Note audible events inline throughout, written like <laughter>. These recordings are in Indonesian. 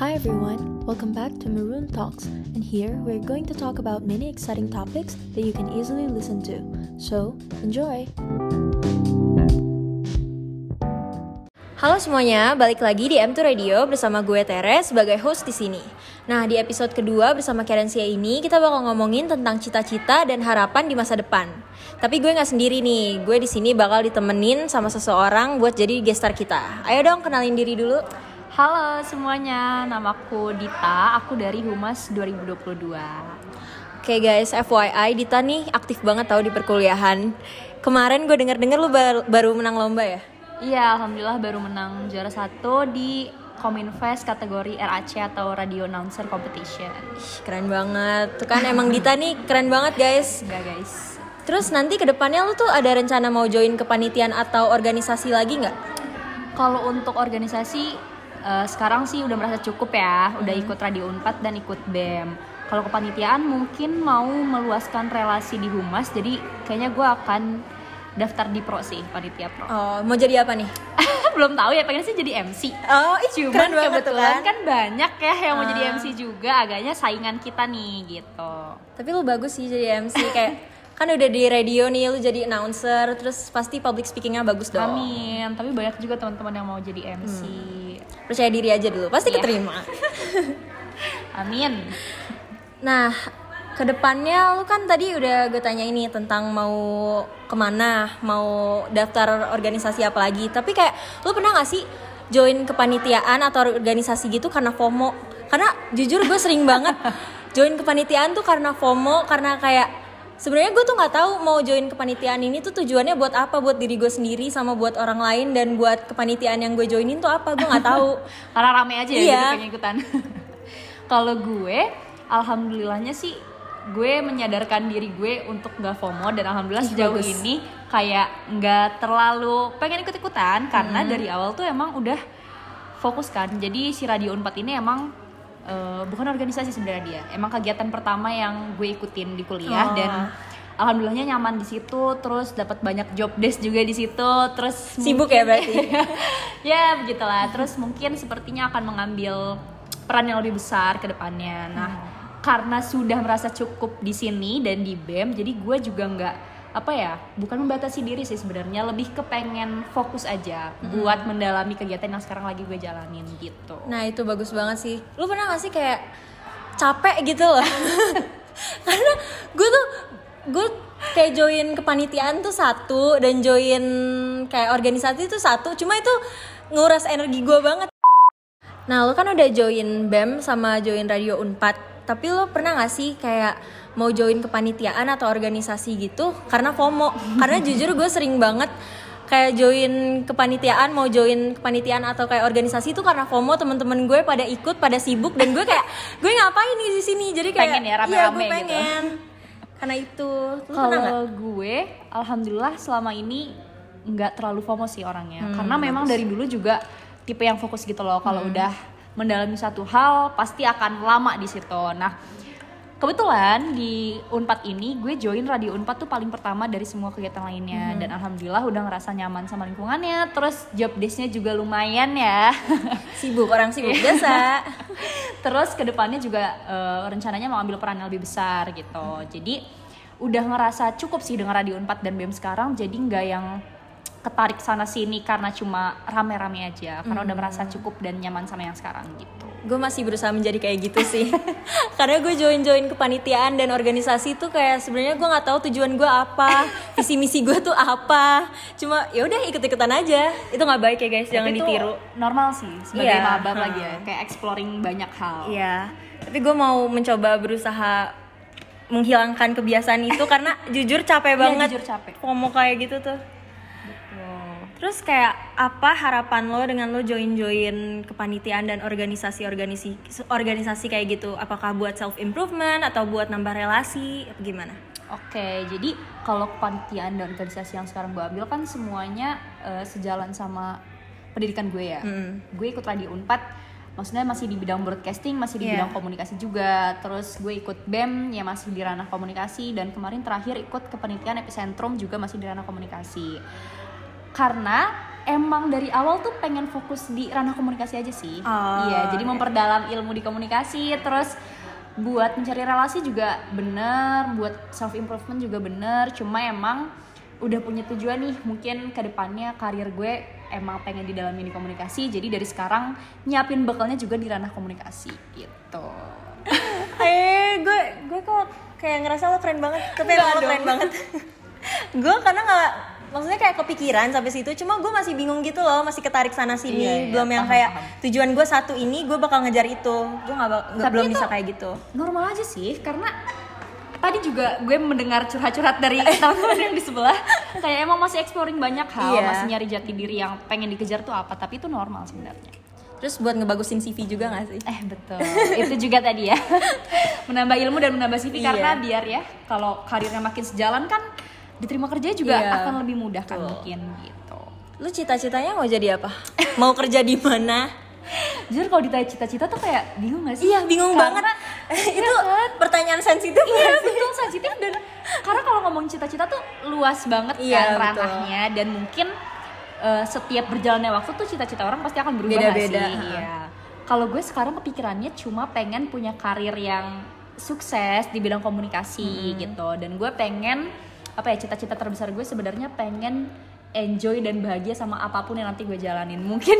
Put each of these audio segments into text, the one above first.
Hi everyone, welcome back to Maroon Talks, and here we're going to talk about many exciting topics that you can easily listen to. So, enjoy! Halo semuanya, balik lagi di M2 Radio bersama gue Teres sebagai host di sini. Nah, di episode kedua bersama Kerensia ini kita bakal ngomongin tentang cita-cita dan harapan di masa depan. Tapi gue nggak sendiri nih, gue di sini bakal ditemenin sama seseorang buat jadi gestar kita. Ayo dong kenalin diri dulu. Halo semuanya, namaku Dita, aku dari Humas 2022. Oke guys, FYI Dita nih aktif banget tau di perkuliahan. Kemarin gue denger-denger lu bar- baru menang lomba ya? Iya, alhamdulillah baru menang juara satu di Kominfest kategori RAC atau Radio Announcer Competition. Ih, keren banget. Tuh kan emang <laughs> Dita nih keren banget guys. Enggak guys. Terus nanti ke depannya lu tuh ada rencana mau join kepanitiaan atau organisasi lagi nggak? Kalau untuk organisasi eh, sekarang sih udah merasa cukup ya, udah ikut Radio Unpad dan ikut BEM. Kalau kepanitiaan mungkin mau meluaskan relasi di Humas, jadi kayaknya gue akan daftar di pro sih, panitia pro. Oh, mau jadi apa nih? <laughs> Belum tahu ya, pengen sih jadi MC. Oh, ih, Cuman keren kebetulan kan. kan banyak ya yang mau jadi Ah. MC juga, agaknya saingan kita nih gitu. Tapi lu bagus sih jadi MC kayak <laughs> kan udah di radio nih lu jadi announcer terus pasti public speakingnya bagus dong. Amin. Tapi banyak juga teman-teman yang mau jadi MC. Percaya diri aja dulu, pasti Iya. keterima. <laughs> Amin. Nah, ke depannya lu kan tadi udah gue tanya ini tentang mau ke mana, mau daftar organisasi apa lagi. Tapi kayak lu pernah gak sih join kepanitiaan atau organisasi gitu karena FOMO? Karena jujur gue sering banget <laughs> join kepanitiaan tuh karena FOMO, karena kayak sebenarnya gue tuh nggak tahu mau join kepanitiaan ini tuh tujuannya buat apa, buat diri gue sendiri sama buat orang lain dan buat kepanitiaan yang gue joinin tuh apa gue nggak tahu. <laughs> Karena rame aja ya Iya. gitu ikutan. <laughs> Kalau gue, alhamdulillahnya sih gue menyadarkan diri gue untuk gak FOMO dan alhamdulillah Ih, sejauh bagus. ini kayak nggak terlalu pengen ikut-ikutan karena Hmm. dari awal tuh emang udah fokus kan. Jadi si Radio Unpad ini emang eh, bukan organisasi sebenarnya dia. Emang kegiatan pertama yang gue ikutin di kuliah Oh. dan alhamdulillahnya nyaman di situ terus dapat banyak job desk juga di situ terus <laughs> Sibuk ya berarti? <laughs> ya begitulah terus mungkin sepertinya akan mengambil peran yang lebih besar ke depannya nah karena sudah merasa cukup di sini dan di bem jadi gue juga nggak apa ya bukan membatasi diri sih sebenarnya lebih ke pengen fokus aja buat mendalami kegiatan yang sekarang lagi gue jalanin gitu Nah itu bagus banget sih. Lu pernah gak sih kayak capek gitu loh? <laughs> Karena gue tuh gue kayak join kepanitiaan tuh satu dan join kayak organisasi tuh satu. Cuma itu nguras energi gue banget. Nah lu kan udah join BEM sama join Radio Unpad. Tapi lu pernah gak sih kayak mau join kepanitiaan atau organisasi gitu karena FOMO? Karena <laughs> jujur gue sering banget kayak join kepanitiaan mau join kepanitiaan atau kayak organisasi itu karena FOMO. Temen-temen gue pada ikut pada sibuk dan gue kayak <laughs> gue ngapain nih di sini? Jadi kayak Pengen ya, rame-rame iya gue gitu. pengen. Karena itu. Kalau gue, alhamdulillah selama ini nggak terlalu FOMO sih orangnya, Hmm, karena memang dari dulu juga tipe yang fokus gitu loh. Kalau udah mendalami satu hal, pasti akan lama di situ. Nah, kebetulan di Unpad ini gue join Radio Unpad tuh paling pertama dari semua kegiatan lainnya, dan alhamdulillah udah ngerasa nyaman sama lingkungannya. Terus job desk-nya juga lumayan ya. <laughs> sibuk orang sibuk biasa <laughs> Terus ke depannya juga eh, rencananya mau ambil peran yang lebih besar gitu. Jadi udah ngerasa cukup sih dengan Radio 4 dan BEM sekarang. Jadi nggak yang ketarik sana sini karena cuma rame-rame aja. Karena udah merasa cukup dan nyaman sama yang sekarang gitu. gue masih berusaha menjadi kayak gitu sih <laughs> karena gue join join kepanitiaan dan organisasi tuh kayak sebenarnya gue nggak tahu tujuan gue apa <laughs> visi misi gue tuh apa cuma ya udah ikut ikutan aja itu nggak baik ya guys jangan Tapi itu ditiru normal sih sebagai Iya, maba ha. lagi ya. Kayak exploring banyak hal. Iya, tapi gue mau mencoba berusaha menghilangkan kebiasaan itu karena jujur capek Iya, banget. jujur capek. FOMO kayak gitu tuh. Terus kayak apa harapan lo dengan lo join-join kepanitiaan dan organisasi-organisasi organisasi kayak gitu? Apakah buat self improvement atau buat nambah relasi? Gimana? Oke, jadi kalau kepanitiaan dan organisasi yang sekarang gue ambil kan semuanya eh, sejalan sama pendidikan gue ya. Mm. Gue ikut Radio Unpad, maksudnya masih di bidang broadcasting, masih di Iya. bidang komunikasi juga. Terus gue ikut BEM ya masih di ranah komunikasi dan kemarin terakhir ikut kepanitiaan epicentrum juga masih di ranah komunikasi. Karena emang dari awal tuh pengen fokus di ranah komunikasi aja sih. Oh, iya, jadi iya. memperdalam ilmu di komunikasi, terus buat mencari relasi juga bener, buat self improvement juga bener. Cuma emang udah punya tujuan nih, mungkin ke depannya karir gue emang pengen di dalam ini komunikasi. Jadi dari sekarang nyiapin bekalnya juga di ranah komunikasi gitu. <laughs> Eh, gue gue kok kayak ngerasa lo keren banget. Tapi lo keren banget. <laughs> gue karena nggak maksudnya kayak kepikiran sampai situ cuma gue masih bingung gitu loh masih ketarik sana sini. Iya, iya, belum yang paham, kayak paham. tujuan gue satu ini gue bakal ngejar itu. Gue nggak nggak- belum bisa kayak gitu. normal aja sih karena tadi juga gue mendengar curhat-curhat dari <laughs> teman-teman yang di sebelah. Kayak emang masih exploring banyak hal Iya. masih nyari jati diri yang pengen dikejar tuh apa tapi itu normal sebenarnya. Terus buat ngebagusin CV juga gak sih? Eh betul. Itu juga tadi ya. <laughs> Menambah ilmu dan menambah CV Iya. karena biar ya kalau karirnya makin sejalan kan diterima kerja juga Iya. akan lebih mudah kan mungkin gitu lu cita-citanya mau jadi apa mau kerja di mana jujur kalau ditanya cita-cita tuh kayak bingung gak sih iya bingung Karena- banget <laughs> Iya itu kan? pertanyaan sensitif Iya sih? betul sensitif dan karena kalau ngomong cita-cita tuh luas banget Iya, kan ranahnya dan mungkin eh, setiap berjalannya waktu tuh cita-cita orang pasti akan berubah Beda-beda, sih. Iya. Kalau gue sekarang kepikirannya cuma pengen punya karir yang sukses di bidang komunikasi gitu dan gue pengen apa ya cita-cita terbesar gue sebenarnya pengen enjoy dan bahagia sama apa pun yang nanti gue jalanin. Mungkin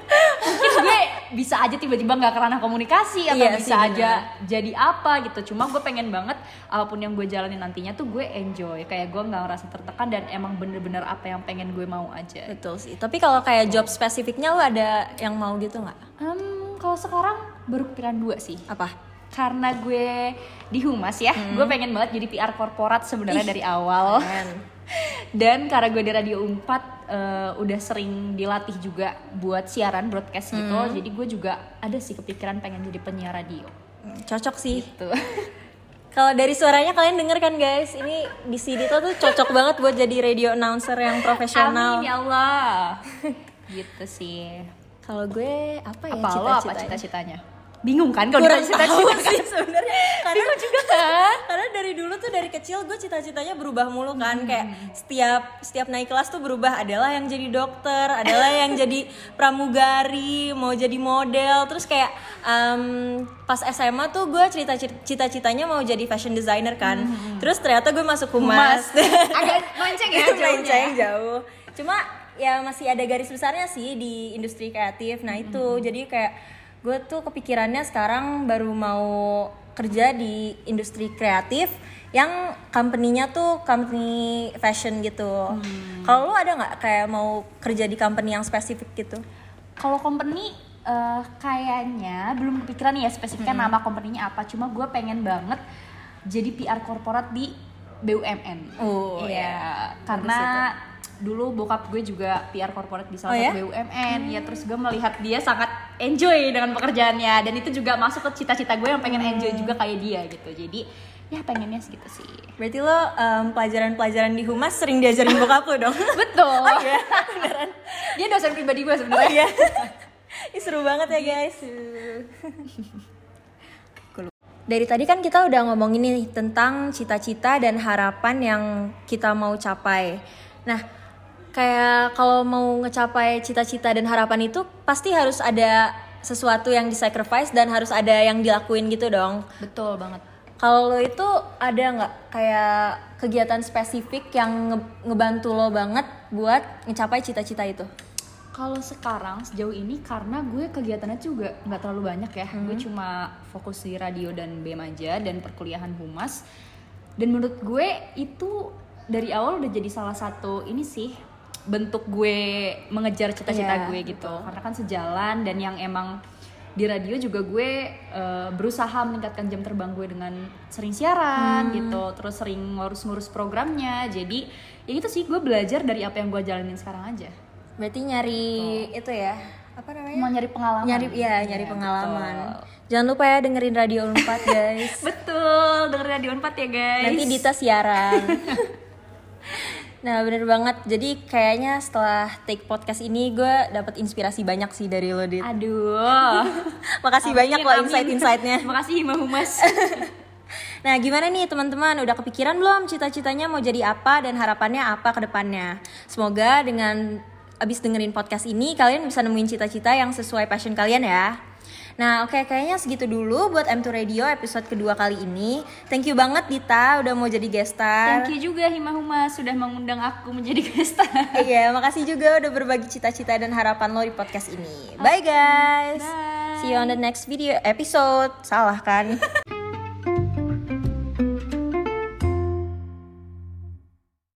<laughs> mungkin gue bisa aja tiba-tiba nggak ke ranah komunikasi atau Iya bisa sih, aja jadi apa gitu. Cuma gue pengen banget apa pun yang gue jalanin nantinya tuh gue enjoy. Kayak gue nggak ngerasa tertekan dan emang bener-bener apa yang pengen gue mau aja. Betul sih. Tapi kalau kayak job spesifiknya lu ada yang mau gitu nggak? Em, kalau sekarang baru kepikiran dua sih. Apa karena gue di humas ya gue pengen banget jadi PR korporat sebenarnya dari awal Keren. <laughs> dan karena gue di radio 4 eh, udah sering dilatih juga buat siaran broadcast gitu jadi gue juga ada sih kepikiran pengen jadi penyiar radio Hmm, cocok sih tuh <laughs> Kalau dari suaranya kalian denger kan guys, ini di sini tuh cocok <laughs> banget buat jadi radio announcer yang profesional. Amin ya Allah. gitu sih. Kalau gue apa ya Apa apa cita-citanya? Bingung kan kalau Kurang ditanya tahu cita-cita? sih. sebenarnya. <laughs> Karena juga kan? karena dari dulu tuh dari kecil gue cita-citanya berubah mulu kan. Hmm. kayak setiap setiap naik kelas tuh berubah. Adalah yang jadi dokter adalah <laughs> yang jadi pramugari mau jadi model. Terus kayak em, pas SMA tuh gue cerita cita-citanya mau jadi fashion designer kan. Terus ternyata gue masuk humas, Hmm. <laughs> Agak melenceng ya melenceng jauh. Cuma ya masih ada garis besarnya sih di industri kreatif. Nah itu. Jadi kayak gue tuh kepikirannya sekarang baru mau kerja di industri kreatif yang company-nya tuh company fashion gitu kalau lu ada nggak kayak mau kerja di company yang spesifik gitu Kalau company eh, kayaknya belum kepikiran ya spesifiknya nama company-nya apa. Cuma gue pengen banget jadi PR korporat di BUMN. Oh, iya. Karena dulu bokap gue juga PR korporat di salah Oh, satu ya? BUMN. Ya terus gue melihat dia sangat enjoy dengan pekerjaannya dan itu juga masuk ke cita-cita gue yang pengen enjoy juga kayak dia gitu. Jadi ya pengennya segitu sih. berarti lo em, pelajaran-pelajaran di humas sering diajarin bokap lo dong <laughs> Betul. oh iya dia dosen pribadi gue oh sebenarnya. iya Ih, seru banget ya guys <laughs> Dari tadi kan kita udah ngomongin nih tentang cita-cita dan harapan yang kita mau capai. Nah, kayak kalau mau ngecapai cita-cita dan harapan itu pasti harus ada sesuatu yang disacrifice dan harus ada yang dilakuin gitu dong. Betul banget. Kalau itu ada nggak kayak kegiatan spesifik yang nge- ngebantu lo banget buat ngecapai cita-cita itu? Kalau sekarang sejauh ini karena gue kegiatannya juga nggak terlalu banyak ya, gue Hmm. cuma fokus di radio dan BEM aja dan perkuliahan humas. Dan menurut gue itu dari awal udah jadi salah satu ini sih bentuk gue mengejar cita-cita Iya, gue gitu. Karena kan sejalan dan yang emang di radio juga gue eh, berusaha meningkatkan jam terbang gue dengan sering siaran Hmm. gitu, terus sering ngurus-ngurus programnya. Jadi ya itu sih gue belajar dari apa yang gue jalanin sekarang aja. Berarti nyari itu ya apa namanya? mau nyari pengalaman nyari ya nyari Iya, pengalaman. betul. Jangan lupa ya dengerin Radio Unpad <laughs> guys. betul dengerin radio 4 ya guys Nanti Dita siaran. <laughs> nah bener banget. Jadi kayaknya setelah take podcast ini gue dapat inspirasi banyak sih dari lo Dit. aduh <laughs> Makasih banyak loh insight-insightnya. <laughs> makasih Mbak Humas <laughs> Nah gimana nih teman-teman udah kepikiran belum cita-citanya mau jadi apa dan harapannya apa ke depannya? Semoga dengan abis dengerin podcast ini kalian bisa nemuin cita-cita yang sesuai passion kalian ya. Nah, oke kayaknya segitu dulu buat M2 Radio episode kedua kali ini. Thank you banget Dita udah mau jadi guest star. Thank you juga Hima Huma sudah mengundang aku menjadi guest star. Iya, makasih juga udah berbagi cita-cita dan harapan lo di podcast ini. Bye guys. Bye. See you on the next video episode. Salah kan? <laughs>